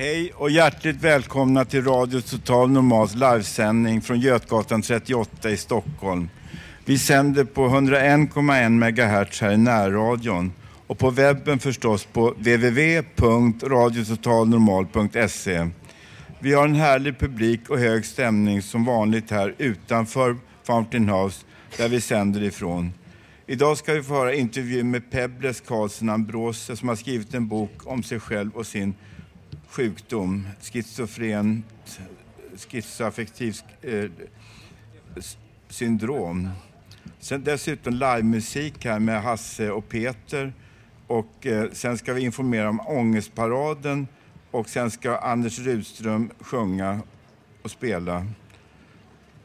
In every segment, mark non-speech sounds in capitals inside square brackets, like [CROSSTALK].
Hej och hjärtligt välkomna till Radio Total Normals livesändning från Götgatan 38 i Stockholm. Vi sänder på 101,1 MHz här i närradion och på webben förstås på www.radiototalnormal.se. Vi har en härlig publik och hög stämning som vanligt här utanför Fountain House där vi sänder ifrån. Idag ska vi få höra intervju med Pebles Karlsson Ambrose som har skrivit en bok om sig själv och sin sjukdom, schizofrent, schizoaffektivt eh, syndrom. Sen dessutom livemusik här med Hasse och Peter. Och eh, sen ska vi informera om Ångestparaden och sen ska Anders Rudström sjunga och spela.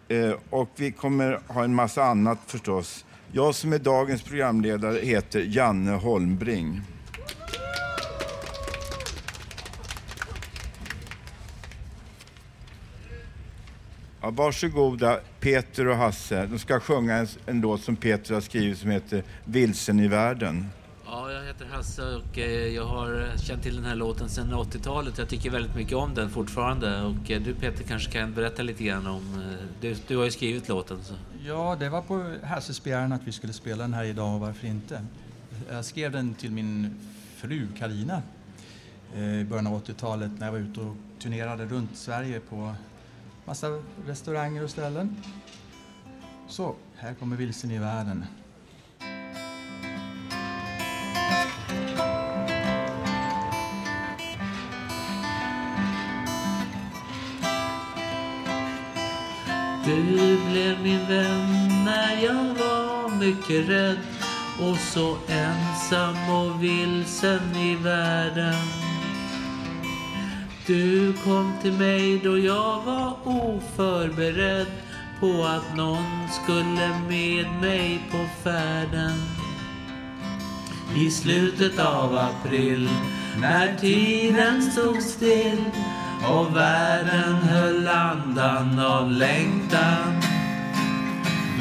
Eh, och vi kommer ha en massa annat förstås. Jag som är dagens programledare heter Janne Holmbring. Ja, varsågoda Peter och Hasse. De ska sjunga en, en låt som Peter har skrivit som heter Vilsen i världen. Ja, jag heter Hasse och eh, jag har känt till den här låten sedan 80-talet. Jag tycker väldigt mycket om den fortfarande. Och eh, du Peter kanske kan berätta lite grann om... eh, Du, du har ju skrivit låten. Så. Ja, det var på Hasses begäran att vi skulle spela den här idag och varför inte. Jag skrev den till min fru Karina eh, i början av 80-talet när jag var ute och turnerade runt Sverige på massa restauranger och ställen. Så, här kommer Vilsen i världen. Du blev min vän när jag var mycket rädd och så ensam och vilsen i världen. Du kom till mig då jag var oförberedd på att någon skulle med mig på färden. I slutet av april när tiden stod still och världen höll andan av längtan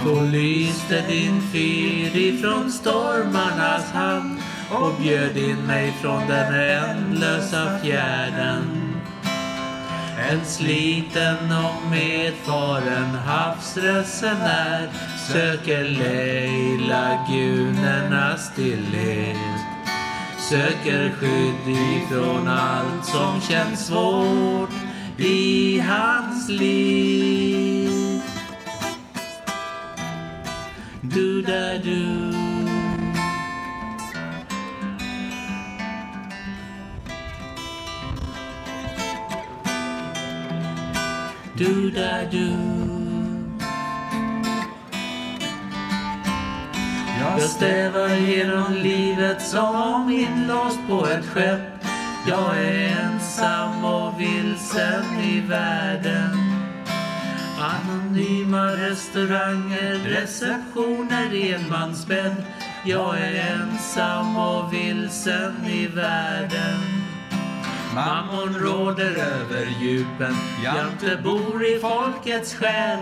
då lyste din fyr ifrån stormarnas hamn och bjöd in mig från den ändlösa fjärden. En sliten och medfaren havsresenär söker lejlagunernas stillhet söker skydd ifrån allt som känns svårt i hans liv. Du där du do da do. Jag stävar genom livet som inlåst på ett skepp. Jag är ensam och vilsen i världen. Anonyma restauranger, receptioner, enmansbädd. Jag är ensam och vilsen i världen. Mammon råder över djupen. Jante bor i folkets själ.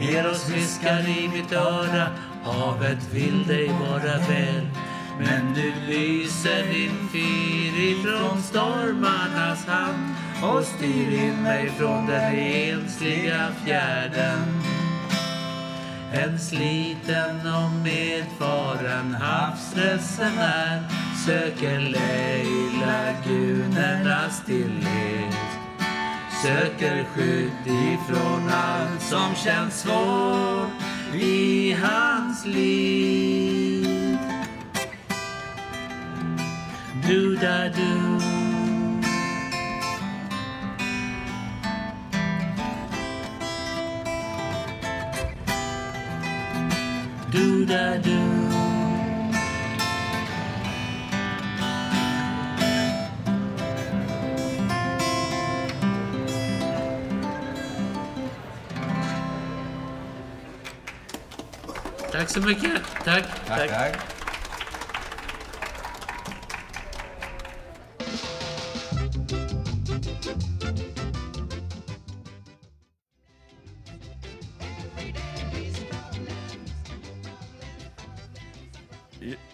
Eros viskar i mitt öra. Havet vill dig vara väl. Men du lyser din fyr ifrån stormarnas hamn och styr in mig från den ensliga fjärden. En sliten och medfaren havsresenär söker lejlagunernas stillhet söker skydd ifrån allt som känns svårt i hans liv. Du-da-du Do-da-do Tack så mycket. Tack. Tack, tack.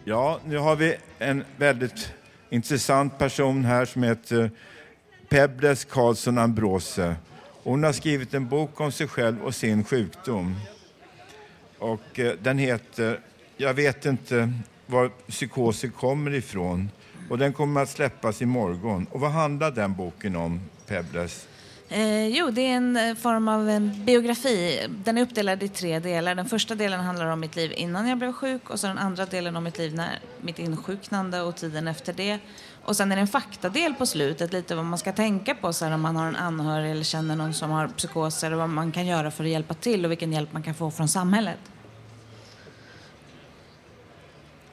Ja, nu har vi en väldigt intressant person här som heter Pebles Karlsson Ambrose. Hon har skrivit en bok om sig själv och sin sjukdom. Och eh, den heter Jag vet inte var psykoser kommer ifrån. Och den kommer att släppas imorgon. Och vad handlar den boken om, Pebles? Eh, jo, det är en eh, form av en biografi. Den är uppdelad i tre delar. Den första delen handlar om mitt liv innan jag blev sjuk och så den andra delen om mitt liv när mitt insjuknande och tiden efter det. Och sen är det en faktadel på slutet, lite vad man ska tänka på så här, om man har en anhörig eller känner någon som har psykoser och vad man kan göra för att hjälpa till och vilken hjälp man kan få från samhället.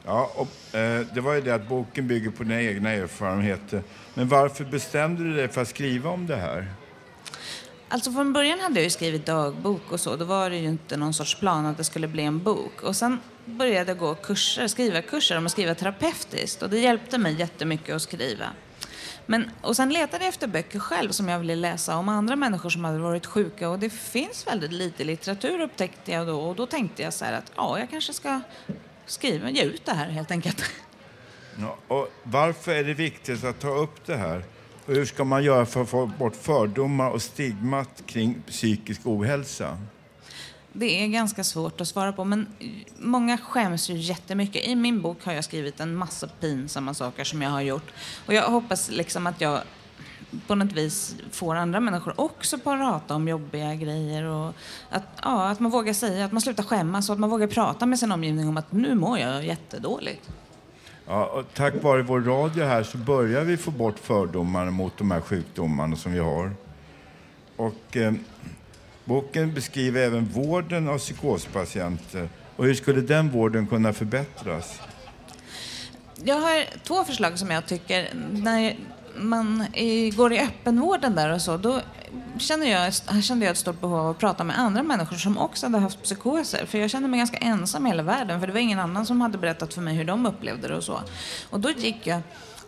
Ja, och, eh, det var ju det att boken bygger på dina egna erfarenheter. Men varför bestämde du dig för att skriva om det här? Alltså från början hade jag ju skrivit dagbok och så. Då var det ju inte någon sorts plan att det skulle bli en bok. Och sen började jag gå kurser, skriva kurser om att skriva terapeutiskt. Och det hjälpte mig jättemycket att skriva. Men, och sen letade jag efter böcker själv som jag ville läsa om andra människor som hade varit sjuka. Och det finns väldigt lite litteratur upptäckte jag då. Och då tänkte jag så här att ja, jag kanske ska skriva, ge ut det här helt enkelt. Ja, och varför är det viktigt att ta upp det här? Och hur ska man göra för att få bort fördomar och stigmat kring psykisk ohälsa? Det är ganska svårt att svara på, men många skäms ju jättemycket. I min bok har jag skrivit en massa pinsamma saker som jag har gjort. Och jag hoppas liksom att jag på något vis får andra människor också prata om jobbiga grejer och att, ja, att man vågar säga, att man slutar skämmas och att man vågar prata med sin omgivning om att nu mår jag jättedåligt. Ja, och tack vare vår radio här så börjar vi få bort fördomar mot de här sjukdomarna som vi har. Och eh, boken beskriver även vården av psykospatienter. Och hur skulle den vården kunna förbättras? Jag har två förslag som jag tycker, när man går i öppenvården där och så, då känner jag, kände jag ett stort behov av att prata med andra människor som också hade haft psykoser. För jag kände mig ganska ensam i hela världen, för det var ingen annan som hade berättat för mig hur de upplevde det och så. Och då gick jag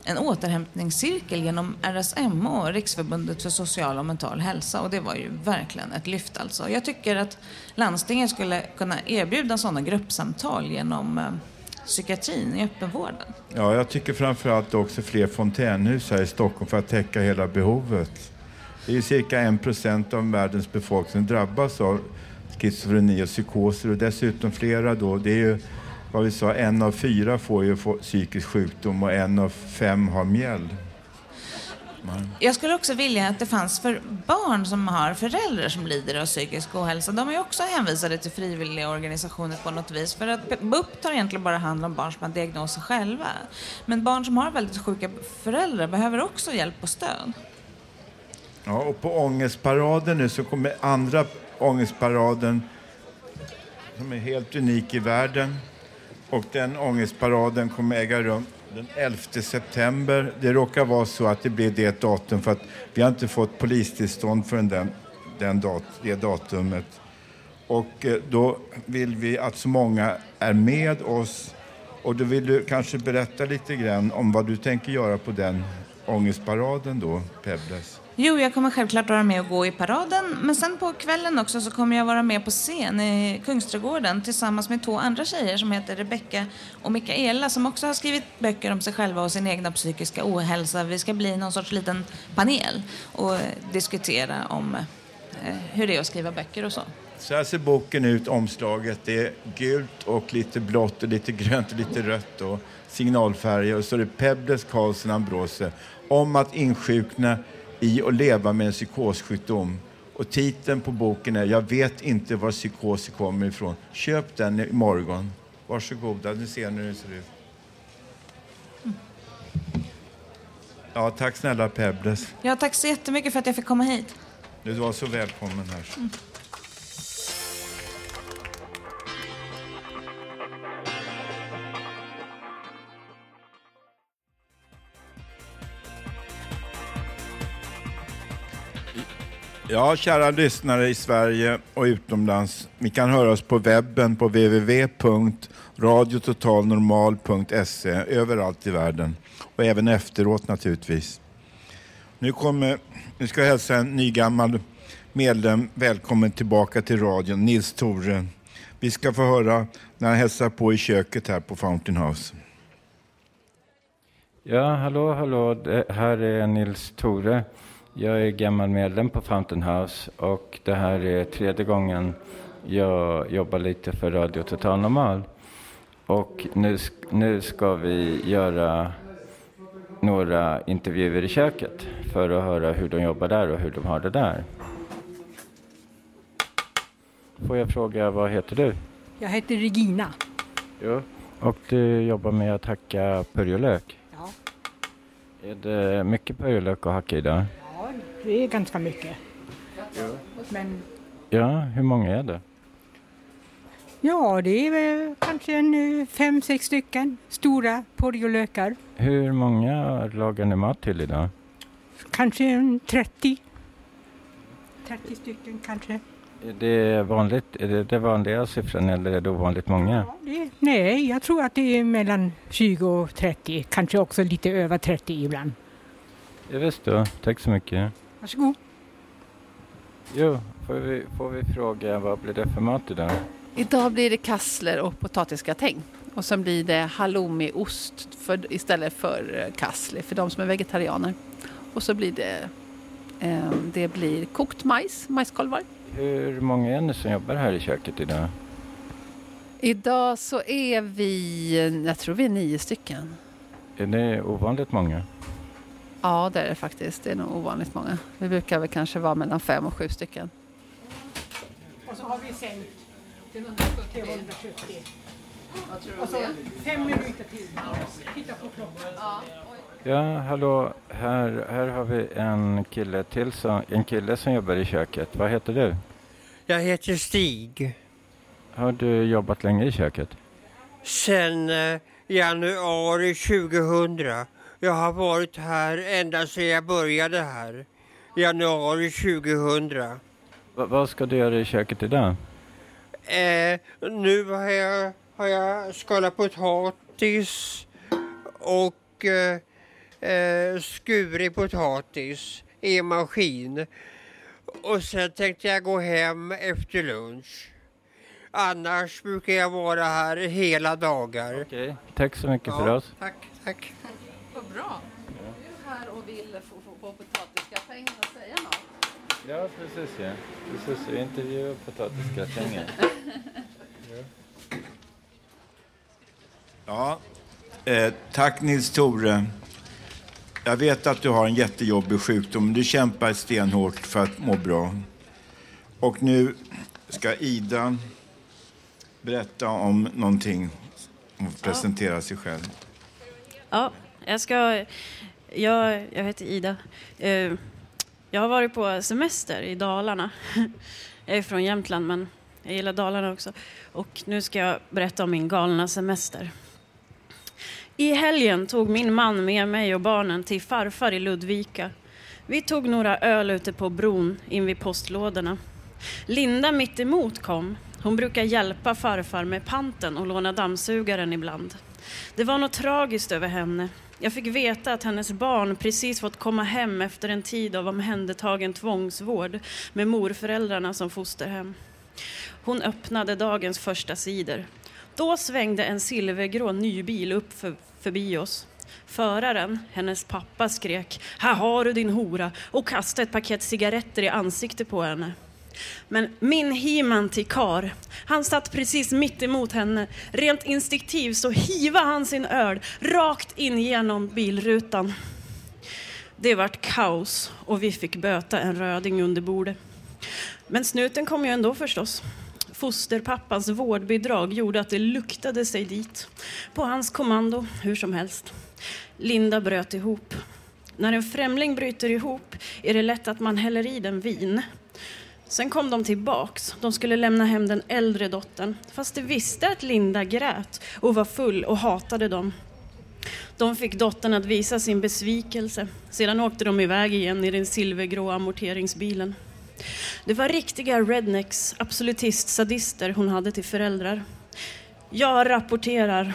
en återhämtningscirkel genom RSMH, Riksförbundet för social och mental hälsa. Och det var ju verkligen ett lyft alltså. Jag tycker att landstingen skulle kunna erbjuda sådana gruppsamtal genom eh, psykiatrin i öppenvården. Ja, jag tycker framförallt också fler fontänhus här i Stockholm för att täcka hela behovet. Det är cirka en procent av världens befolkning som drabbas av schizofreni och psykoser och dessutom flera då. Det är ju vad vi sa, en av fyra får ju psykisk sjukdom och en av fem har mjäll. Jag skulle också vilja att det fanns för barn som har föräldrar som lider av psykisk ohälsa. De är också hänvisade till frivilliga organisationer på något vis. För att BUP tar egentligen bara hand om barn som har diagnoser själva. Men barn som har väldigt sjuka föräldrar behöver också hjälp och stöd. Ja, och på Ångestparaden nu så kommer andra Ångestparaden som är helt unik i världen. Och den Ångestparaden kommer äga rum den 11 september. Det råkar vara så att det blir det datum för att vi har inte fått polistillstånd förrän den, den dat, det datumet. Och eh, då vill vi att så många är med oss. Och då vill du kanske berätta lite grann om vad du tänker göra på den ångestparaden då, Pebbles? Jo, jag kommer självklart vara med och gå i paraden. Men sen på kvällen också så kommer jag vara med på scen i Kungsträdgården tillsammans med två andra tjejer som heter Rebecka och Mikaela som också har skrivit böcker om sig själva och sin egna psykiska ohälsa. Vi ska bli någon sorts liten panel och diskutera om eh, hur det är att skriva böcker och så. Så här ser boken ut, omslaget. Det är gult och lite blått och lite grönt och lite rött och signalfärger. Och så är det Pebbles Karlsson Ambrose om att insjukna i och leva med en psykossjukdom. Och titeln på boken är Jag vet inte var psykoser kommer ifrån. Köp den imorgon. Varsågoda, ni ser hur det ser ut. Ja, tack snälla Pebbles. Ja, tack så jättemycket för att jag fick komma hit. Du var så välkommen här. Ja, kära lyssnare i Sverige och utomlands. Ni kan höra oss på webben på www.radiototalnormal.se överallt i världen. Och även efteråt naturligtvis. Nu, kommer, nu ska jag hälsa en nygammal medlem välkommen tillbaka till radion, Nils Tore. Vi ska få höra när han hälsar på i köket här på Fountain House. Ja, hallå, hallå. Det här är Nils Tore. Jag är gammal medlem på Fountain House och det här är tredje gången jag jobbar lite för Radio Total Normal. Och nu, nu ska vi göra några intervjuer i köket för att höra hur de jobbar där och hur de har det där. Får jag fråga, vad heter du? Jag heter Regina. Jo. Och du jobbar med att hacka purjolök? Ja. Är det mycket purjolök att hacka idag? Ja, det är ganska mycket. Men Ja, hur många är det? ja, det är väl kanske en eh, fem, sex stycken stora purjolökar. Hur många lagar ni mat till idag? Kanske en 30. 30 stycken kanske. Är det vanligt? Är det den vanliga siffran eller är det ovanligt många? Ja, det, nej, jag tror att det är mellan 20 och 30. Kanske också lite över 30 ibland. Ja, visst då. Tack så mycket. Varsågod. Jo, får vi, får vi fråga vad blir det för mat idag? Idag blir det kassler och potatisgratäng. Och sen blir det halloumiost för, istället för eh, kassler för de som är vegetarianer. Och så blir det, eh, det blir kokt majs, majskolvar. Hur många är ni som jobbar här i köket idag? Idag så är vi, jag tror vi är nio stycken. Är det ovanligt många? Ja, det är det faktiskt. Det är nog ovanligt många. Vi brukar väl kanske vara mellan fem och sju stycken. Och så har vi sänkt till 170. Och så fem minuter till. Titta på klockan. Ja, hallå. Här, här har vi en kille till som, en kille som jobbar i köket. Vad heter du? Jag heter Stig. Har du jobbat länge i köket? Sen eh, januari 2000. Jag har varit här ända sedan jag började här. Januari 2000. Va, vad ska du göra i köket idag? Eh, nu har jag, har jag skalat potatis och eh, eh, skurit potatis i en maskin. Och sen tänkte jag gå hem efter lunch. Annars brukar jag vara här hela dagar. Okej, tack så mycket för Ja, oss. Tack, tack. Bra. Du är här och vill få, få, få potatisgratäng och säga något. Ja, precis ja. Precis, vi intervjuar potatisgratängen. [LAUGHS] Ja, eh, tack Nils Tore. Jag vet att du har en jättejobbig sjukdom, men du kämpar stenhårt för att må bra. Och nu ska Ida berätta om någonting och presentera sig själv. Ja, jag ska... Jag, jag heter Ida. Eh, jag har varit på semester i Dalarna. Jag är från Jämtland, men jag gillar Dalarna också. Och nu ska jag berätta om min galna semester. I helgen tog min man med mig och barnen till farfar i Ludvika. Vi tog några öl ute på bron invid postlådorna. Linda mitt emot kom. Hon brukar hjälpa farfar med panten och låna dammsugaren ibland. Det var något tragiskt över henne. Jag fick veta att hennes barn precis fått komma hem efter en tid av omhändertagen tvångsvård med morföräldrarna som fosterhem. Hon öppnade dagens första sidor. Då svängde en silvergrå nybil upp för, förbi oss. Föraren, hennes pappa, skrek ”Här har du din hora” och kastade ett paket cigaretter i ansiktet på henne. Men min He-Man till kar, han satt precis mitt emot henne. Rent instinktivt så hivade han sin öl rakt in genom bilrutan. Det vart kaos och vi fick böta en röding under bordet. Men snuten kom ju ändå förstås. Fosterpappans vårdbidrag gjorde att det luktade sig dit. På hans kommando, hur som helst. Linda bröt ihop. När en främling bryter ihop är det lätt att man häller i den vin. Sen kom de tillbaks. De skulle lämna hem den äldre dottern fast de visste att Linda grät och var full och hatade dem. De fick dottern att visa sin besvikelse. Sedan åkte de iväg igen i den silvergrå amorteringsbilen. Det var riktiga rednecks, absolutist-sadister hon hade till föräldrar. Jag rapporterar.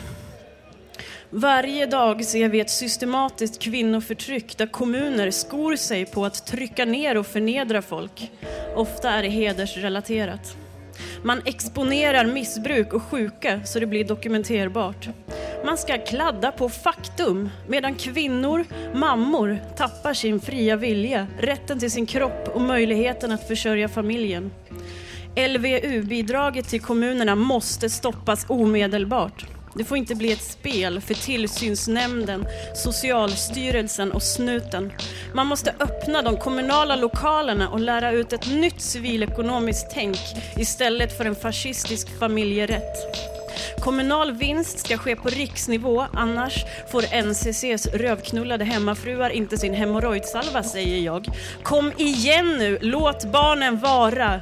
Varje dag ser vi ett systematiskt kvinnoförtryck där kommuner skor sig på att trycka ner och förnedra folk. Ofta är det hedersrelaterat. Man exponerar missbruk och sjuka så det blir dokumenterbart. Man ska kladda på faktum medan kvinnor, mammor tappar sin fria vilja, rätten till sin kropp och möjligheten att försörja familjen. LVU-bidraget till kommunerna måste stoppas omedelbart. Det får inte bli ett spel för tillsynsnämnden, Socialstyrelsen och snuten. Man måste öppna de kommunala lokalerna och lära ut ett nytt civilekonomiskt tänk istället för en fascistisk familjerätt. Kommunal vinst ska ske på riksnivå, annars får NCCs rövknullade hemmafruar inte sin hemorrojdsalva, säger jag. Kom igen nu, låt barnen vara!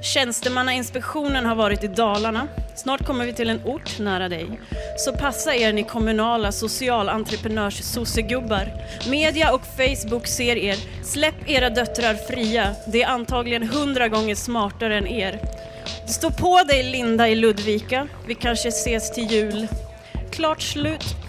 Tjänstemannainspektionen har varit i Dalarna. Snart kommer vi till en ort nära dig. Så passa er ni kommunala socialentreprenörs sossegubbar. Media och Facebook ser er. Släpp era döttrar fria. Det är antagligen hundra gånger smartare än er. Stå på dig Linda i Ludvika. Vi kanske ses till jul. Klart slut.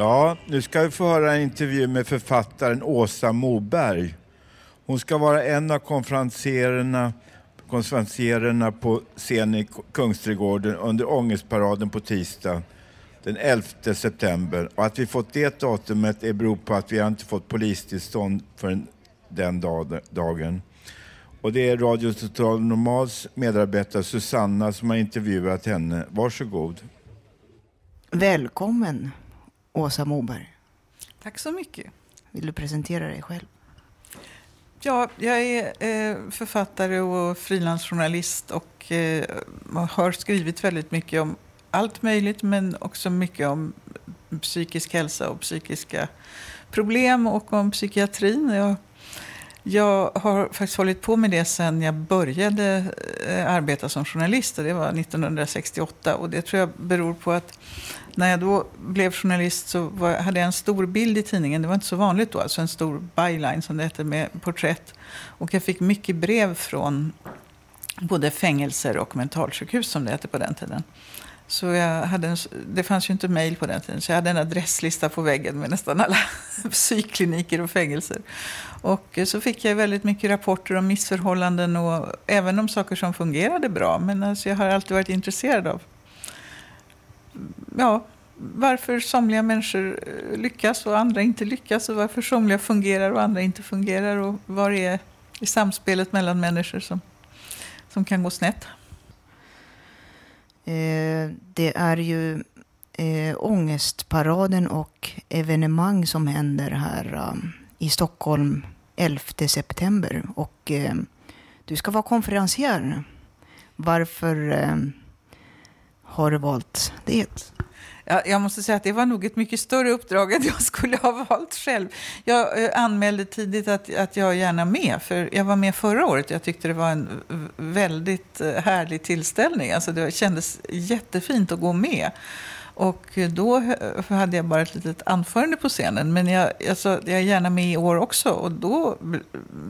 Ja, nu ska vi få höra en intervju med författaren Åsa Moberg. Hon ska vara en av konferenserna, konferenserna på scen i Kungsträdgården under Ångestparaden på tisdag den 11 september. Och att vi fått det datumet är beror på att vi har inte fått polistillstånd för den dagen. Och det är Radio Total Normals medarbetare Susanna som har intervjuat henne. Varsågod. Välkommen Åsa Moberg. Tack så mycket. Vill du presentera dig själv? Ja, jag är eh, författare och frilansjournalist och eh, har skrivit väldigt mycket om allt möjligt men också mycket om psykisk hälsa och psykiska problem och om psykiatrin. Jag, jag har faktiskt hållit på med det sedan jag började eh, arbeta som journalist och det var 1968 och det tror jag beror på att när jag då blev journalist så var, hade jag en stor bild i tidningen. Det var inte så vanligt då, alltså en stor byline som det hette med porträtt. Och jag fick mycket brev från både fängelser och mentalsjukhus som det hette på den tiden. Så jag hade en, det fanns ju inte mejl på den tiden, så jag hade en adresslista på väggen med nästan alla [LAUGHS] psykkliniker och fängelser. Och eh, så fick jag väldigt mycket rapporter om missförhållanden och även om saker som fungerade bra. Men alltså jag har alltid varit intresserad av ja, varför somliga människor eh, lyckas och andra inte lyckas och varför somliga fungerar och andra inte fungerar och vad det är i samspelet mellan människor som, som kan gå snett. Eh, det är ju eh, ångestparaden och evenemang som händer här um, i Stockholm 11 september. Och eh, du ska vara konferencier. Varför eh, har du valt det? Ja, jag måste säga att det var nog ett mycket större uppdrag än jag skulle ha valt själv. Jag eh, anmälde tidigt att, att jag gärna med, för jag var med förra året. Jag tyckte det var en väldigt eh, härlig tillställning. Alltså det kändes jättefint att gå med. Och då hade jag bara ett litet anförande på scenen. Men jag, alltså, jag är gärna med i år också. Och då,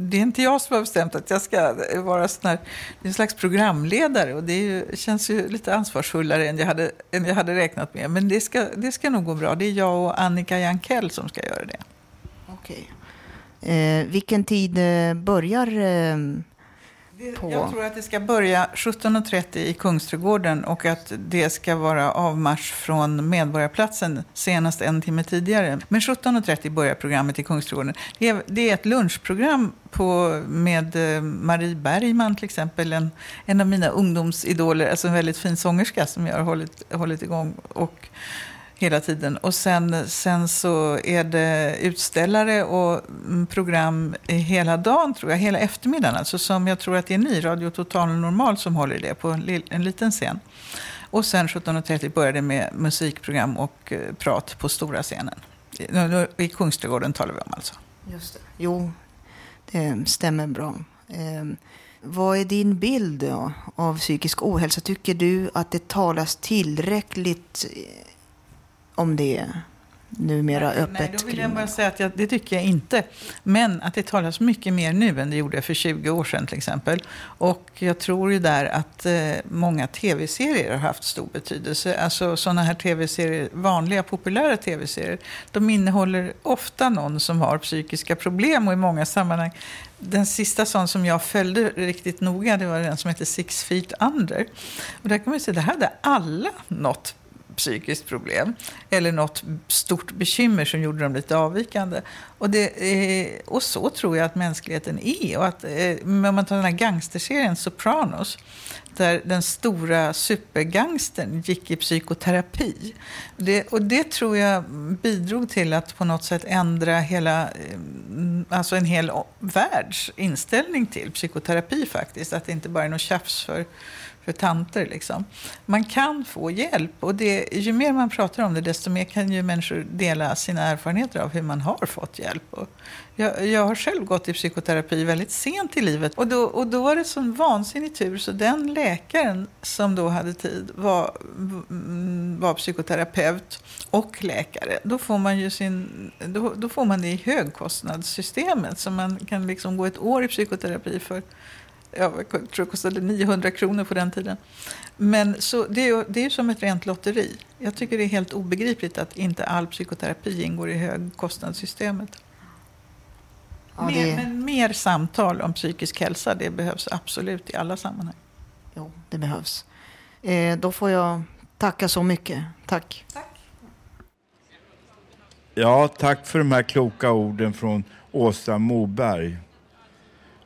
det är inte jag som har bestämt att jag ska vara sån här, det är en slags programledare. Och det ju, känns ju lite ansvarsfullare än jag hade, än jag hade räknat med. Men det ska, det ska nog gå bra. Det är jag och Annika Jankell som ska göra det. Okej. Eh, vilken tid eh, börjar eh, på... Jag tror att det ska börja 17.30 i Kungsträdgården och att det ska vara avmarsch från Medborgarplatsen senast en timme tidigare. Men 17.30 börjar programmet i Kungsträdgården. Det är, det är ett lunchprogram på, med eh, Marie Bergman till exempel, en, en av mina ungdomsidoler, alltså en väldigt fin sångerska som jag har hållit, hållit igång. Och, hela tiden. Och sen, sen så är det utställare och mm, program hela dagen, tror jag, hela eftermiddagen. Alltså som jag tror att det är ni, Radio Total Normal, som håller i det på en, liten scen. Och sen 17.30 börjar det med musikprogram och eh, prat på stora scenen. I, Kungsträdgården talar vi om alltså. Just det. Jo, det stämmer bra. Eh, vad är din bild då, av psykisk ohälsa? Tycker du att det talas tillräckligt om det numera öppet? Nej, då vill jag bara säga att jag, det tycker jag inte. Men att det talas mycket mer nu än det gjorde för 20 år sedan till exempel. Och jag tror ju där att eh, många tv-serier har haft stor betydelse. Alltså sådana här tv-serier, vanliga populära tv-serier, de innehåller ofta någon som har psykiska problem och i många sammanhang den sista sån som jag följde riktigt noga, det var den som hette Six Feet Under. Och där kan man säga, det hade alla något psykiskt problem eller något stort bekymmer som gjorde dem lite avvikande. Och, det, eh, och så tror jag att mänskligheten är. Och att, eh, om man tar den här gangsterserien Sopranos, där den stora supergangsten gick i psykoterapi. Det, och det tror jag bidrog till att på något sätt ändra hela, eh, alltså en hel världs inställning till psykoterapi faktiskt. Att det inte bara är något tjafs för för tanter. Liksom. Man kan få hjälp och det, ju mer man pratar om det desto mer kan ju människor dela sina erfarenheter av hur man har fått hjälp. Och jag, jag har själv gått i psykoterapi väldigt sent i livet och då, och då var det sån vansinnig tur så den läkaren som då hade tid var, mm, var psykoterapeut och läkare. Då får man ju sin, då, då får man det i högkostnadssystemet så man kan liksom gå ett år i psykoterapi för jag tror det kostade 900 kronor på den tiden. Men så det är, ju, det är ju som ett rent lotteri. Jag tycker det är helt obegripligt att inte all psykoterapi ingår i högkostnadssystemet. Ja, mer, det- Men mer samtal om psykisk hälsa, det behövs absolut i alla sammanhang. Jo, det behövs. Eh, då får jag tacka så mycket. Tack. Ja, tack för de här kloka orden från Åsa Moberg.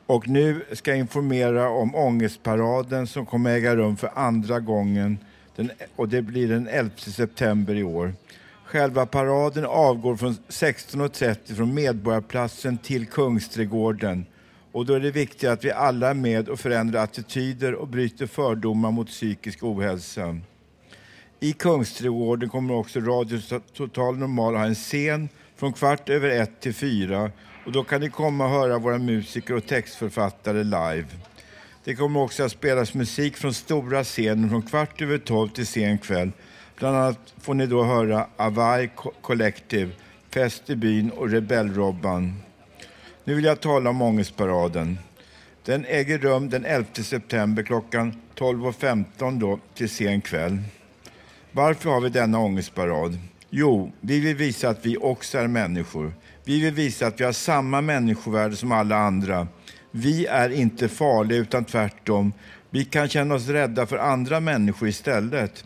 Och nu ska jag informera om ångestparaden som kommer äga rum för andra gången den, och det blir den 11 september i år. Själva paraden avgår från 16.30 från Medborgarplatsen till Kungsträdgården. Och då är det viktigt att vi alla är med och förändrar attityder och bryter fördomar mot psykisk ohälsa. I Kungsträdgården kommer också Radio Total Normal ha en scen från kvart över ett till fyra och då kan ni komma och höra våra musiker och textförfattare live. Det kommer också att spelas musik från stora scenen från kvart över tolv till sen kväll. Bland annat får ni då höra Avai Collective, Fest i byn och Rebellrobban. Nu vill jag tala om ångestparaden. Den äger rum den 11 september klockan 12.15 då till sen kväll. Varför har vi denna ångestparad? Jo, vi vill visa att vi också är människor. Vi vill visa att vi har samma människovärde som alla andra. Vi är inte farliga utan tvärtom. Vi kan känna oss rädda för andra människor istället.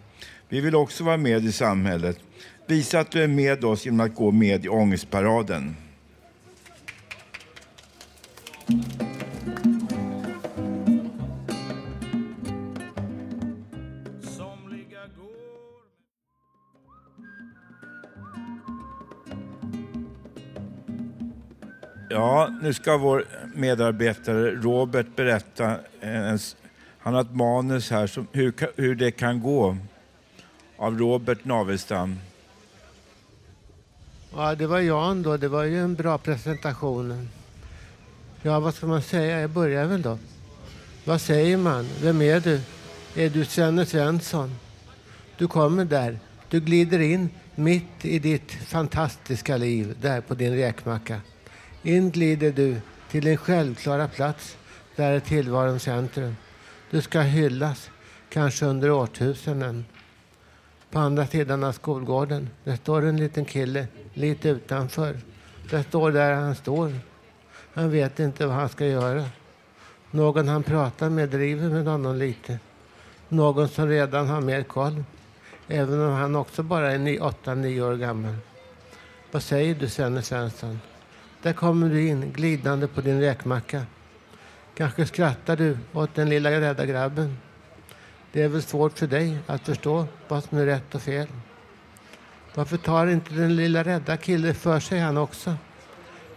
Vi vill också vara med i samhället. Visa att du är med oss genom att gå med i ångestparaden. Ja, nu ska vår medarbetare Robert berätta. Eh, en Han har ett manus här, som, hur, hur det kan gå. av Robert Navestam. Ja, det var Jan då. Det var ju en bra presentation. Ja, vad ska man säga? Jag börjar väl då. Vad säger man? Vem är du? Är du Svenne Svensson? Du kommer där. Du glider in mitt i ditt fantastiska liv där på din räkmacka. In glider du till din självklara plats. Där är tillvarons centrum. Du ska hyllas, kanske under årtusenden. På andra sidan av skolgården, där står en liten kille lite utanför. Där står där han står. Han vet inte vad han ska göra. Någon han pratar med driver med honom lite. Någon som redan har mer koll. Även om han också bara är 8-9 år gammal. Vad säger du, Svenne Svensson? Där kommer du in, glidande på din räkmacka. Kanske skrattar du åt den lilla rädda grabben. Det är väl svårt för dig att förstå vad som är rätt och fel. Varför tar inte den lilla rädda killen för sig han också?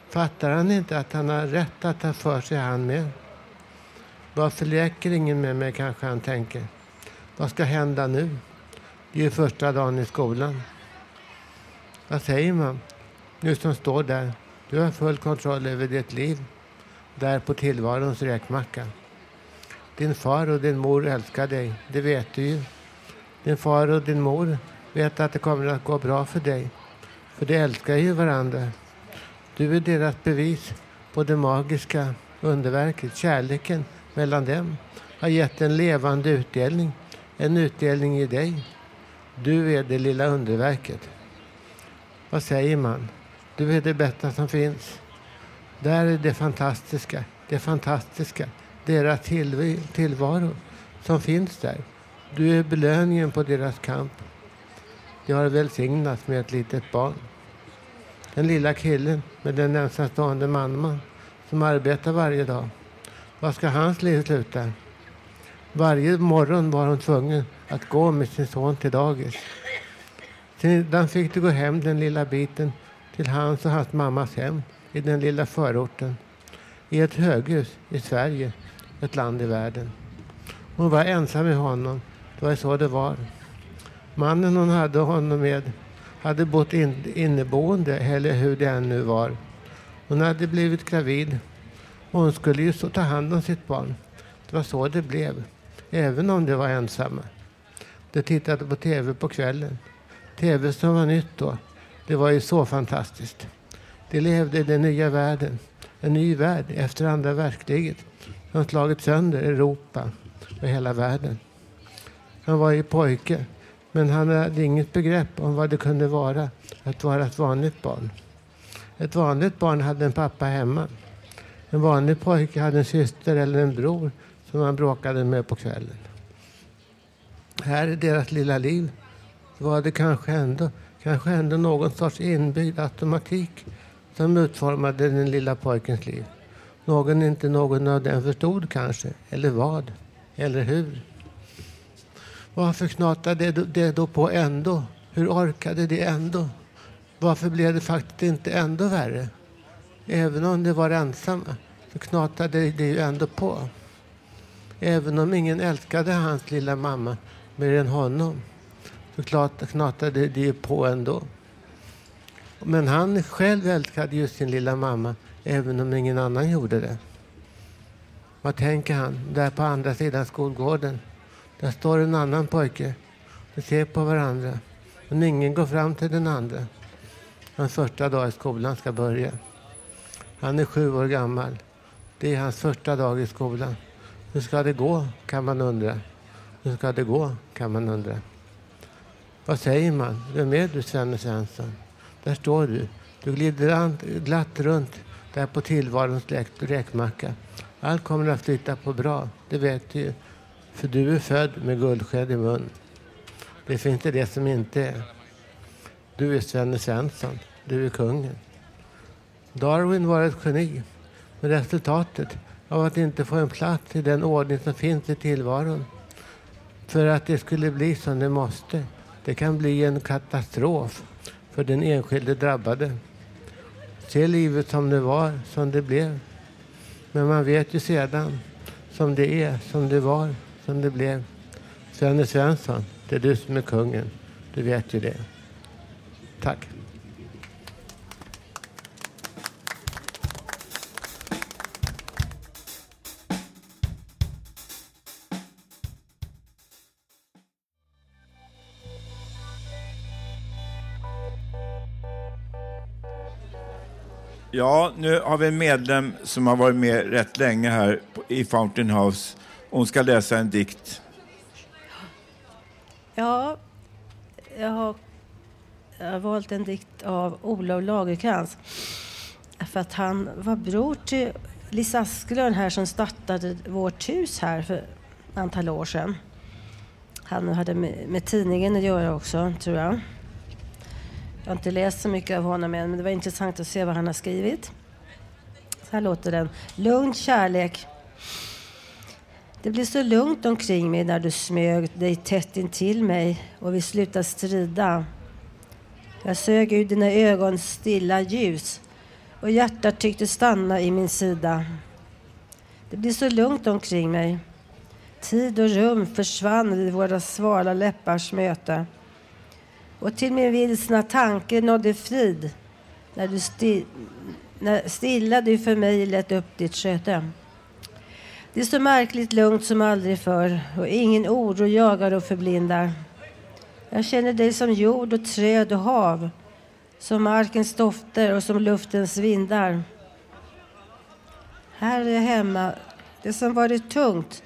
Fattar han inte att han har rätt att ta för sig han med? Varför leker ingen med mig kanske han tänker. Vad ska hända nu? Det är ju första dagen i skolan. Vad säger man? Nu som står där. Du har full kontroll över ditt liv. Där på tillvarons räkmacka. Din far och din mor älskar dig. Det vet du ju. Din far och din mor vet att det kommer att gå bra för dig. För de älskar ju varandra. Du är deras bevis på det magiska underverket. Kärleken mellan dem har gett en levande utdelning. En utdelning i dig. Du är det lilla underverket. Vad säger man? Du är det bästa som finns. Där är det fantastiska, det fantastiska, deras till, tillvaro som finns där. Du är belöningen på deras kamp. De har välsignats med ett litet barn. Den lilla killen med den ensamstående mamman som arbetar varje dag. Vad ska hans liv sluta? Varje morgon var hon tvungen att gå med sin son till dagis. Sedan fick du gå hem den lilla biten till hans och hans mammas hem i den lilla förorten. I ett höghus i Sverige, ett land i världen. Hon var ensam med honom. Det var så det var. Mannen hon hade honom med hade bott in, inneboende, eller hur det än nu var. Hon hade blivit gravid och hon skulle ju så ta hand om sitt barn. Det var så det blev, även om de var ensamma. De tittade på tv på kvällen. Tv som var nytt då. Det var ju så fantastiskt. De levde i den nya världen. En ny värld efter andra världskriget som slagit sönder Europa och hela världen. Han var ju pojke, men han hade inget begrepp om vad det kunde vara att vara ett vanligt barn. Ett vanligt barn hade en pappa hemma. En vanlig pojke hade en syster eller en bror som han bråkade med på kvällen. Här i deras lilla liv var det kanske ändå, kanske ändå någon sorts inbyggd automatik som utformade den lilla pojkens liv. Någon inte någon av dem förstod kanske, eller vad, eller hur. Varför knatade det då på ändå? Hur orkade det ändå? Varför blev det faktiskt inte ändå värre? Även om de var ensamma så knatade det ju ändå på. Även om ingen älskade hans lilla mamma mer än honom så knatade det ju på ändå. Men han själv älskade ju sin lilla mamma även om ingen annan gjorde det. Vad tänker han där på andra sidan skolgården? Där står en annan pojke. De ser på varandra. Men ingen går fram till den andra. Hans första dag i skolan ska börja. Han är sju år gammal. Det är hans första dag i skolan. Hur ska det gå, kan man undra. Hur ska det gå, kan man undra. Vad säger man? Vem är du, Svenne Svensson? Där står du. Du glider glatt runt där på tillvarons räkmacka. Allt kommer att flytta på bra, det vet du ju. För du är född med guldsked i mun. Det finns inte det som inte är. Du är Svenne Svensson. Du är kungen. Darwin var ett geni. Men resultatet av att inte få en plats i den ordning som finns i tillvaron för att det skulle bli som det måste. Det kan bli en katastrof för den enskilde drabbade. Se livet som det var, som det blev. Men man vet ju sedan som det är, som det var, som det blev. Svenne Svensson, det är du som är kungen. Du vet ju det. Tack. Ja, nu har vi en medlem som har varit med rätt länge här i Fountain House. Hon ska läsa en dikt. Ja, jag har, jag har valt en dikt av Olof Lagercrantz. För att han var bror till Lisa Asklund här som startade vårt hus här för ett antal år sedan. Han hade med, med tidningen att göra också, tror jag. Jag har inte läst så mycket av honom än, men det var intressant att se vad han har skrivit. Så här låter den. Lugn kärlek. Det blev så lugnt omkring mig när du smög dig tätt intill mig och vi slutade strida. Jag sög ur dina ögons stilla ljus och hjärtat tyckte stanna i min sida. Det blev så lugnt omkring mig. Tid och rum försvann vid våra svala läppars möte och till min vilsna tanke nådde frid när du sti när stilla du för mig lät upp ditt sköte. Det är så märkligt lugnt som aldrig förr och ingen oro jagar och förblindar. Jag känner dig som jord och träd och hav, som markens dofter och som luftens vindar. Här är jag hemma. Det som varit tungt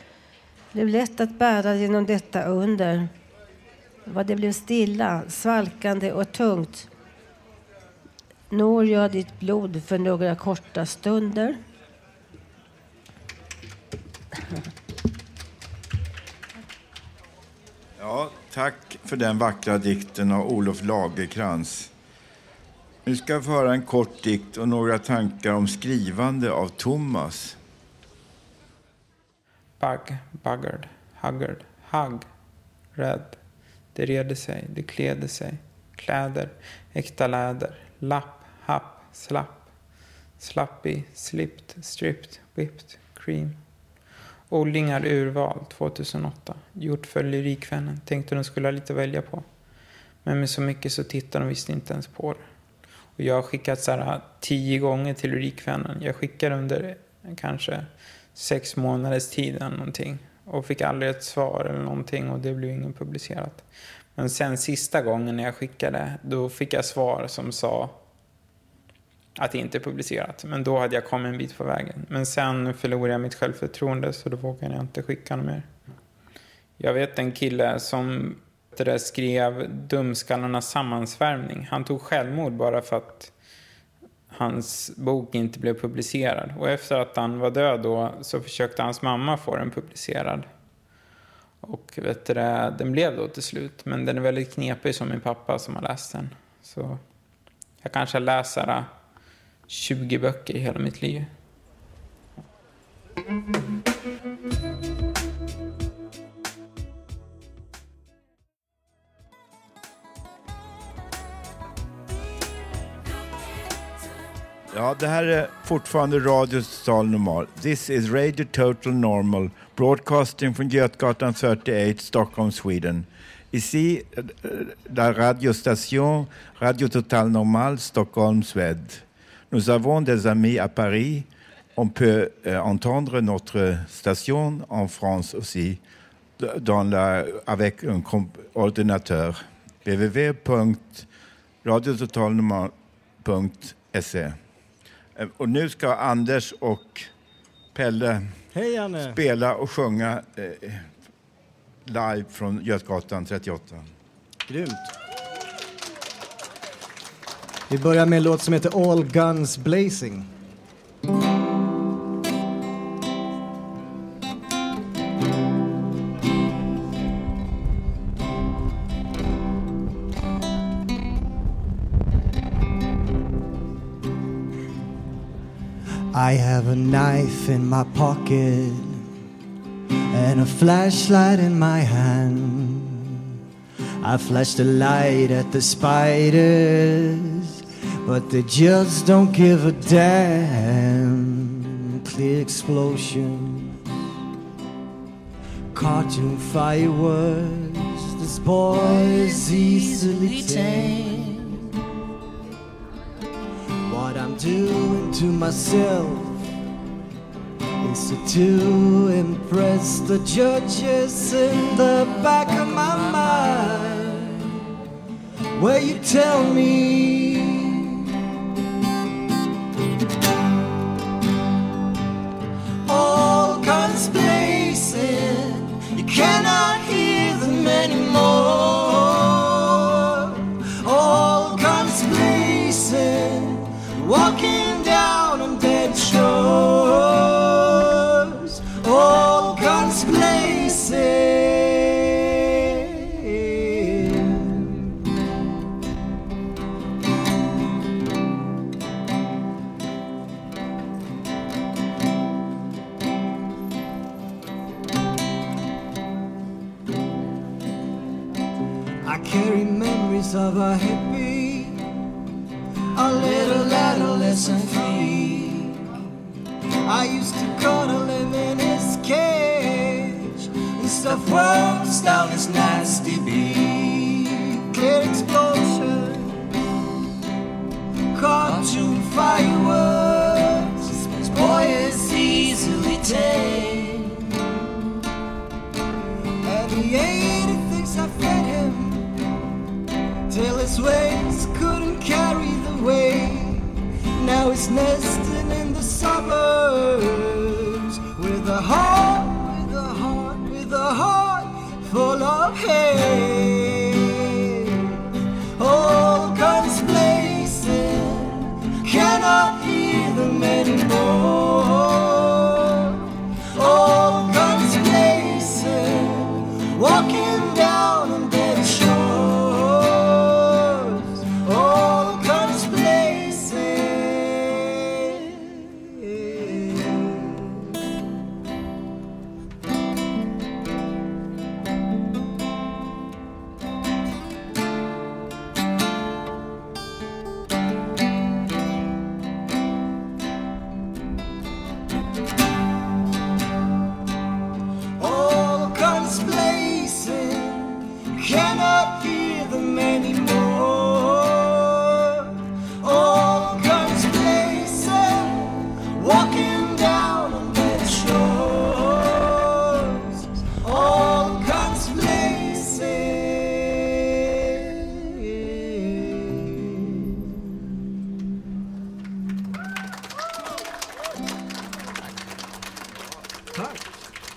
blev lätt att bära genom detta under. Vad det blev stilla, svalkande och tungt når jag ditt blod för några korta stunder. Ja, tack för den vackra dikten av Olof Lagerkrans. Nu ska jag få höra en kort dikt och några tankar om skrivande av Thomas. Bug, buggard, huggard, hugg, rädd. Det reder sig, det klädde sig. Kläder, äkta läder. Lapp, happ, slapp. Slappy, slipped, stripped, whipped, cream. Odlingar urval 2008. Gjort för Lyrikvännen. Tänkte de skulle ha lite att välja på. Men med så mycket så tittar de visst inte ens på det. Och jag har skickat så här tio gånger till Lyrikvännen. Jag skickar under kanske sex månaders tid eller någonting. Och fick aldrig ett svar eller någonting och det blev ingen publicerat. Men sen sista gången när jag skickade, då fick jag svar som sa att det inte är publicerat. Men då hade jag kommit en bit på vägen. Men sen förlorade jag mitt självförtroende så då vågade jag inte skicka något mer. Jag vet en kille som det där skrev Dumskallarnas sammansvärmning. Han tog självmord bara för att hans bok inte blev publicerad. Och efter att han var död då så försökte hans mamma få den publicerad. Och vet du, den blev då till slut. Men den är väldigt knepig som min pappa som har läst den. Så jag kanske läser äh, 20 böcker i hela mitt liv. Ja, det här är fortfarande Radio Total Normal. This is Radio Total Normal, broadcasting från Götgatan 38, Stockholm, Sweden. Ici, la radiostation Radio Total Normal, Stockholm, Suède. Nous avons des amis à Paris. On peut euh, entendre notre station en France aussi, avec un ordinateur. www.radiototalnormal.se Eh, Och nu ska Anders och Pelle Hej, Janne. spela och sjunga eh, live från Götgatan 38. Grymt. Vi börjar med en låt som heter All Guns Blazing. I have a knife in my pocket and a flashlight in my hand. I flash the light at the spiders, but they just don't give a damn. Clear explosions, cartoon fireworks, This boy is easily tamed. Doing to myself is to impress the judges in the back of my mind. Where you tell me all blazing. You cannot hear them anymore. Walking and world's down his nasty beak. Clear explosion, cartoon fireworks. This boy is easily tamed, and he ate the things I fed him till his wings couldn't carry the weight. Now he's nesting in the suburbs with a heart, full of hate.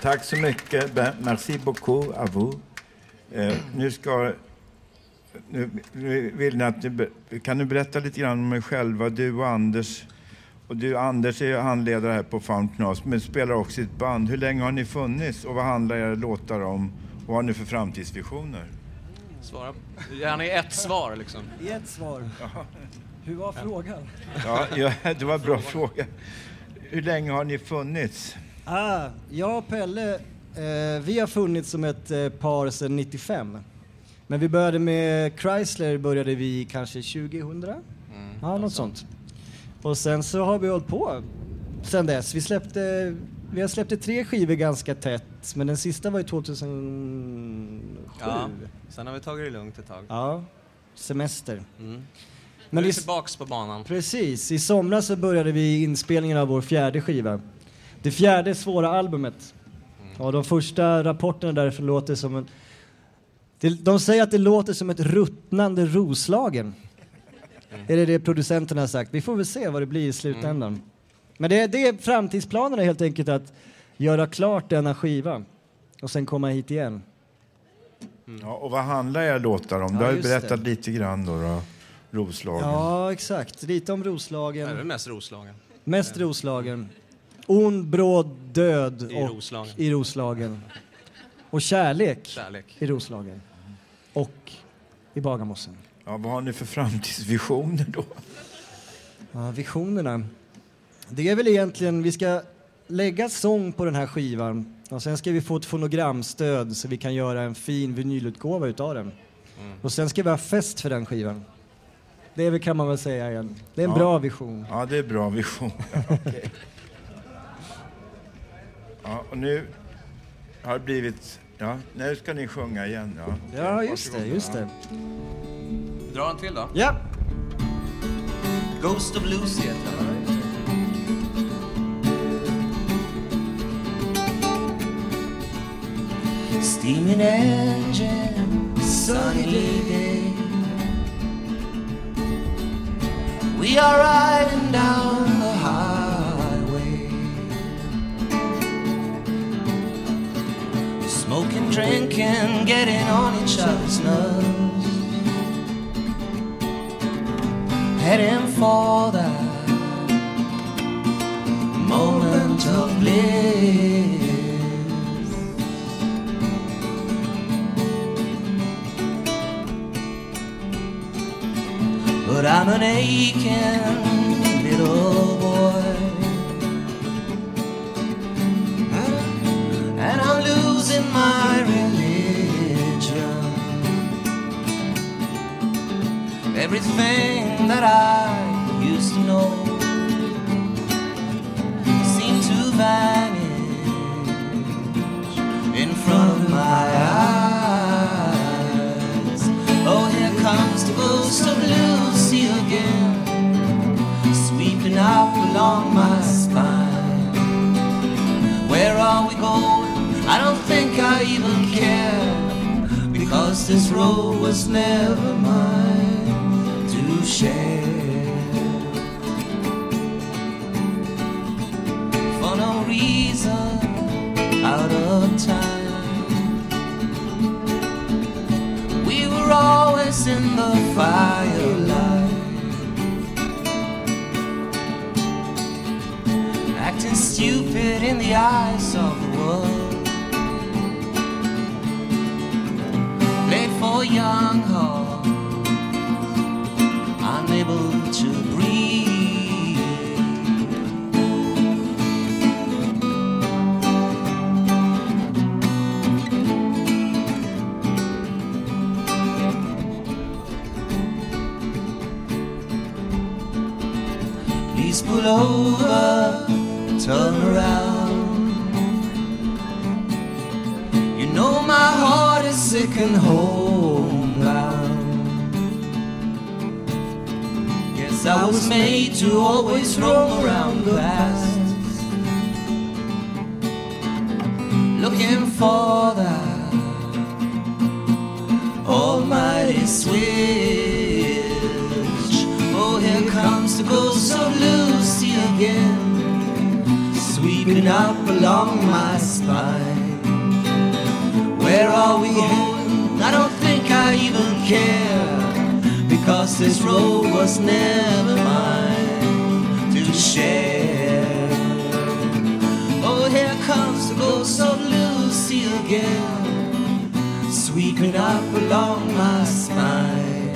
Tack så mycket. Merci beaucoup à vous. Eh, nu ska... Nu nu vill ni att ni, be- kan du berätta lite grann om er själva, du och Anders? Och du, Anders, är handledare här på Fountain House, men spelar också i ett band. Hur länge har ni funnits och vad handlar era låtar om? Vad har ni för framtidsvisioner? Svara gärna i ett svar liksom. I ett svar. Hur var frågan? Ja, ja, det var en bra fråga. Hur länge har ni funnits? Ah, jag och Pelle, eh, vi har funnits som ett eh, par sedan 95. Men vi började med Chrysler, började vi kanske 2000? ja, något sånt. Och sen så har vi hållit på sen dess. Vi släppte, vi har släppt tre skivor ganska tätt, men den sista var ju 2007. Ja, sen har vi tagit det lugnt ett tag. Ja, semester. Mm. Men nu är vi tillbaks på banan. Precis, i somras så började vi inspelningen av vår fjärde skiva. Det fjärde svåra albumet. Och de första rapporterna därifrån låter som en... De säger att det låter som ett ruttnande Roslagen. Är det det producenterna har sagt? Vi får väl se vad det blir i slutändan. Men det, det är framtidsplanerna helt enkelt att göra klart denna skiva och sen komma hit igen. Ja, och vad handlar era låtar om? Ja, du har ju berättat det. lite grann då, då Roslagen. Ja, exakt. Lite om Det är Roslagen. mest Roslagen. Mest Roslagen. Ond, bråd, död I och Roslagen. i Roslagen. Och kärlek, Kärlek. i Roslagen. Och i Bagarmossen. Ja, vad har ni för framtidsvisioner då? Ja, visionerna. Det är väl egentligen, vi ska lägga sång på den här skivan och sen ska vi få ett fonogramstöd så vi kan göra en fin vinylutgåva utav den. Och sen ska vi ha fest för den skivan. Det kan man väl säga igen. Det är en Ja. bra vision. Ja, det är bra vision. [LAUGHS] Okej. Ja, och nu har blivit... Ja, nu ska ni sjunga igen. Ja, Ja, just det, just det. Dra en till då. Ja. Ghost of Lucy heter den. Steaming engine, sunny day. We are riding down the highway. Smoking, drinking, getting on each other's nerves. Heading for that moment of bliss. But I'm an aching little boy. Everything that I used to know seemed to vanish in front of my eyes. Oh, here comes the ghost of Lucy again, sweeping up along my spine. Where are we going? I don't think I even care, because this road was never mine share. For no reason, out of time. We were always in the firelight, acting stupid in the eyes of the world. Played for young heart, over, turn around. You know my heart is sick and homebound. Guess I was made to always roam around the past. Looking for that almighty switch. Ghost of Lucy again, sweeping up along my spine. Where are we heading? I don't think I even care, because this road was never mine to share. Oh, here comes the ghost of Lucy again, sweeping up along my spine.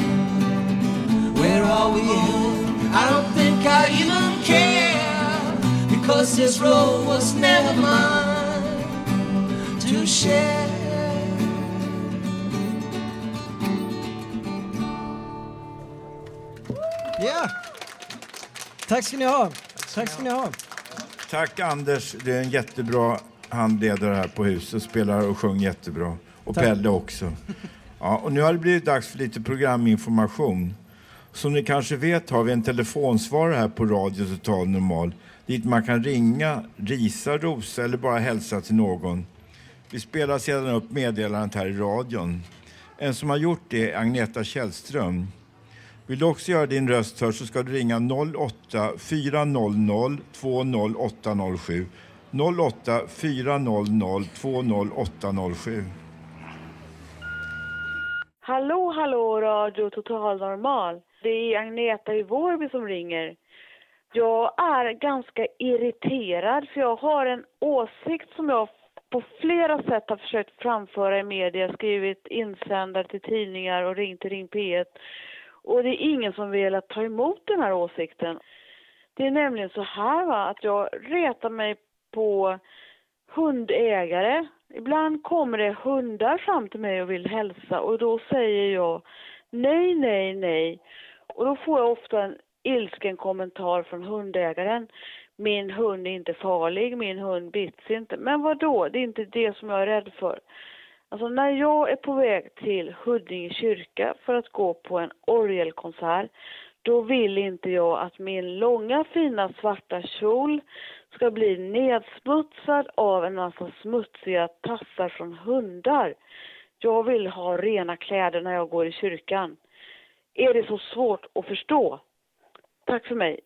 Where are we heading? I don't think I even care, because this road was never mine to share. Ja! Tack ska ni ha. Tack ska ni ha. Tack Anders, du är en jättebra handledare här på huset. Spelar och sjunger jättebra. Och Tack. Pelle också. Ja, och nu har det blivit dags för lite programinformation. Som ni kanske vet har vi en telefonsvarare här på Radio Total Normal dit man kan ringa, risa, rosa eller bara hälsa till någon. Vi spelar sedan upp meddelandet här i radion. En som har gjort det är Agneta Källström. Vill du också göra din röst hörd så ska du ringa 08 400 20807. 08 400 20807. Hallå, hallå, Radio Total Normal. Det är Agneta i Vårby som ringer. Jag är ganska irriterad för jag har en åsikt som jag på flera sätt har försökt framföra i media, skrivit insändare till tidningar och ringt till Ring P1. Och det är ingen som velat ta emot den här åsikten. Det är nämligen så här va, att jag retar mig på hundägare. Ibland kommer det hundar fram till mig och vill hälsa och då säger jag nej, nej, nej. Och då får jag ofta en ilsken kommentar från hundägaren. Min hund är inte farlig, min hund bits inte. Men vad då? Det är inte det som jag är rädd för. Alltså när jag är på väg till Huddinge kyrka för att gå på en orgelkonsert, då vill inte jag att min långa fina svarta kjol ska bli nedsmutsad av en massa smutsiga tassar från hundar. Jag vill ha rena kläder när jag går i kyrkan. Är det så svårt att förstå? Tack för mig.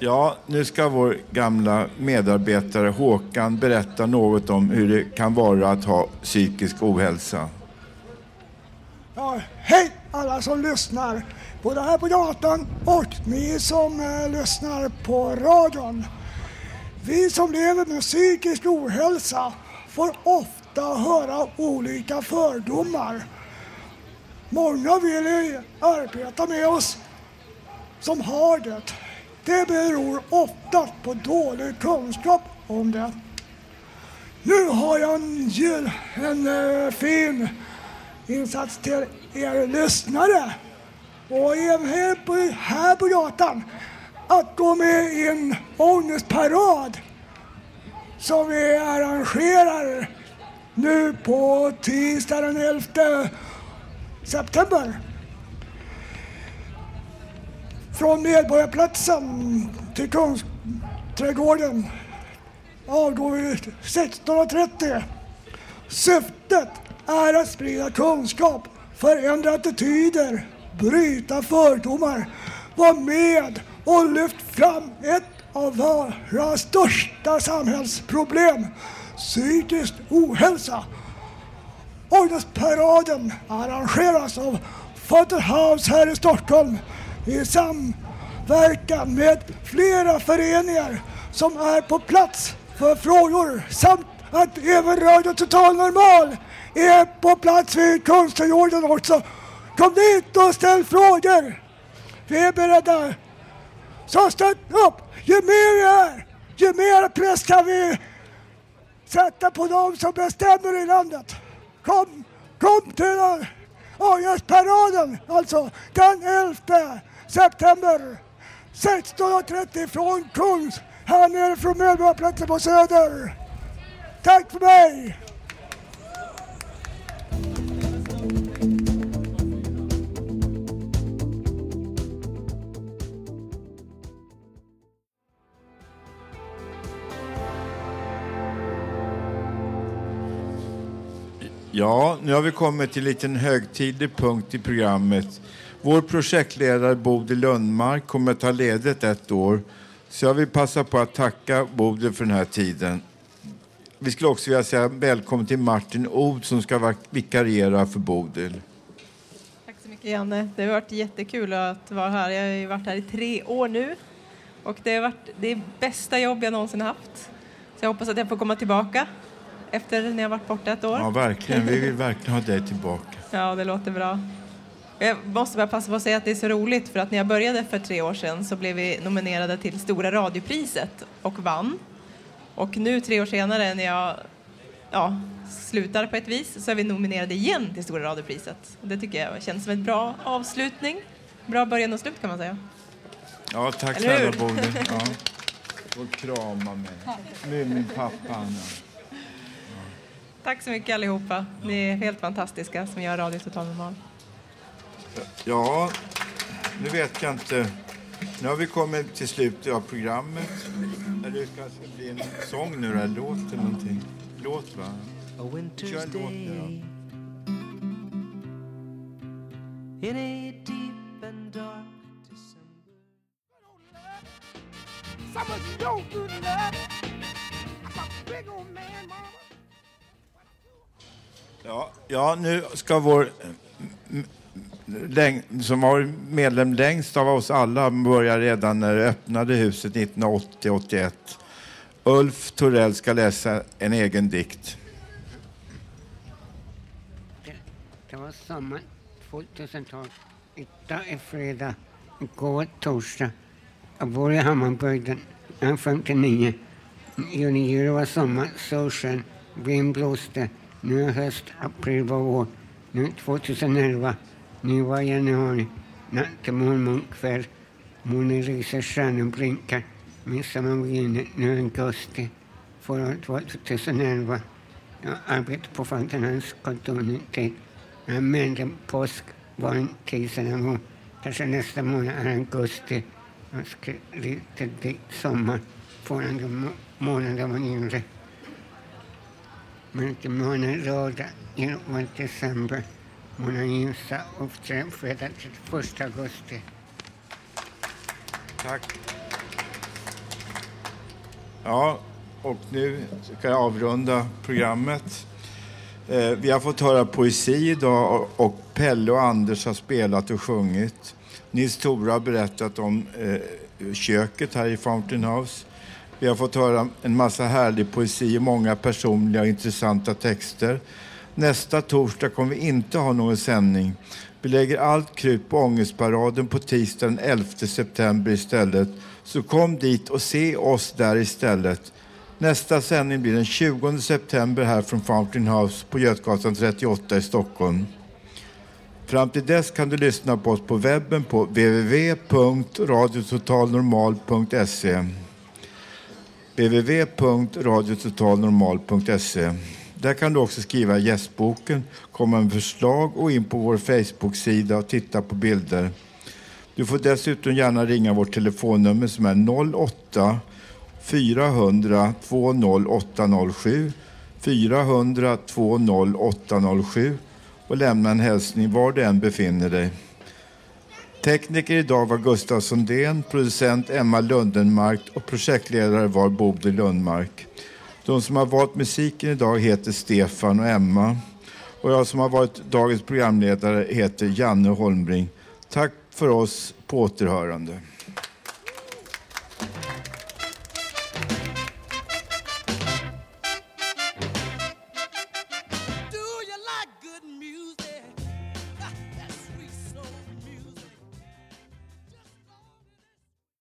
Ja, nu ska vår gamla medarbetare Håkan berätta något om hur det kan vara att ha psykisk ohälsa. Ja, hej alla som lyssnar, både här på gatan och ni som eh, lyssnar på radion. Vi som lever med psykisk ohälsa får ofta höra olika fördomar. Många vill arbeta med oss som har det. Det beror oftast på dålig kunskap om det. Nu har jag en, jul, en eh, fin insats till er lyssnare och även här på, här på gatan att gå med i en ångestparad som vi arrangerar nu på tisdag den 11 september. Från Medborgarplatsen till Kungsträdgården avgår vi 16.30. Syftet är att sprida kunskap, förändra attityder, bryta fördomar, vara med och lyft fram ett av våra största samhällsproblem, psykisk ohälsa. Ångestparaden arrangeras av Father House här i Stockholm i samverkan med flera föreningar som är på plats för frågor samt att även Radio Total Normal är på plats vid Kungsträdgården också. Kom dit och ställ frågor. Vi är beredda. Så stöt upp! Ju mer vi är, ju mer press kan vi sätta på dem som bestämmer i landet. Kom, kom till ångestparaden, alltså den 11 september 16.30 från Kungs, här nere från Medborgarplatsen på Söder. Tack för mig! Ja, nu har vi kommit till en liten högtidlig punkt i programmet. Vår projektledare Bodil Lundmark kommer att ta ledigt ett år. Så jag vill passa på att tacka Bodil för den här tiden. Vi skulle också vilja säga välkommen till Martin Od som ska vikariera för Bodil. Tack så mycket Janne. Det har varit jättekul att vara här. Jag har varit här i tre år nu och det har varit det bästa jobb jag någonsin haft. Så jag hoppas att jag får komma tillbaka efter när jag varit borta ett år. Ja, verkligen. Vi vill verkligen ha dig tillbaka. Ja, det låter bra. Jag måste bara passa på att säga att det är så roligt för att när jag började för tre år sedan så blev vi nominerade till Stora radiopriset och vann. Och nu tre år senare när jag ja, slutar på ett vis så är vi nominerade igen till Stora radiopriset. Det tycker jag känns som en bra avslutning. Bra början och slut kan man säga. Ja, tack snälla Bodil. [LAUGHS] Ja. Och krama mig. Är min pappa. Anna. Tack så mycket allihopa. Ni är helt fantastiska som gör Radio Total Normal. Ja, nu vet jag inte. Nu har vi kommit till slutet av programmet. Det bli en sång nu? Eller låt eller någonting? Låt va? Kör en låt nu då. In a deep and dark December. Someone's no good love. I'm a big old man, mama. Ja, ja, nu ska vår läng- som var medlem längst av oss alla började redan när det öppnade huset 1980-81. Ulf Torell ska läsa en egen dikt. Det var sommar 2012. Idag är fredag, igår torsdag. Jag bor i Hammarbygden, jag är 59. Juni, juli var sommar, solsken, vind blåste. Nu är höst, april var vår. Nu 2011, nu var januari. Natt till morgon, kväll. Månen lyser, stjärnor blinkar. Midsommar var nu är augusti. Förra året var 2011. Jag arbetade på Fountainhouse kontor en tid. Jag den påsk var en tid sedan går. Kanske nästa månad är augusti. Jag ska lite dit sommar. Förra månaden var yngre. Men inte månaden rådde, det var december. Månaden ljusa uppträdde fredag 31 augusti. Tack. Ja, och nu ska jag avrunda programmet. Eh, Vi har fått höra poesi idag och Pelle och Anders har spelat och sjungit. Nils Tore har berättat om eh, köket här i Fountain House. Vi har fått höra en massa härlig poesi och många personliga och intressanta texter. Nästa torsdag kommer vi inte ha någon sändning. Vi lägger allt krut på Ångestparaden på tisdag den 11 september istället. Så kom dit och se oss där istället. Nästa sändning blir den 20 september här från Fountain House på Götgatan 38 i Stockholm. Fram till dess kan du lyssna på oss på webben på www.radiototalnormal.se www.radiototalnormal.se där kan du också skriva gästboken, komma med förslag och in på vår Facebook-sida och titta på bilder. Du får dessutom gärna ringa vårt telefonnummer som är 08 400 20807 400 20807 och lämna en hälsning var du än befinner dig. Tekniker idag var Gustav Sundén, producent Emma Lundenmark och projektledare var Bodil Lundmark. De som har valt musiken idag heter Stefan och Emma. Och jag som har varit dagens programledare heter Janne Holmbring. Tack för oss på återhörande.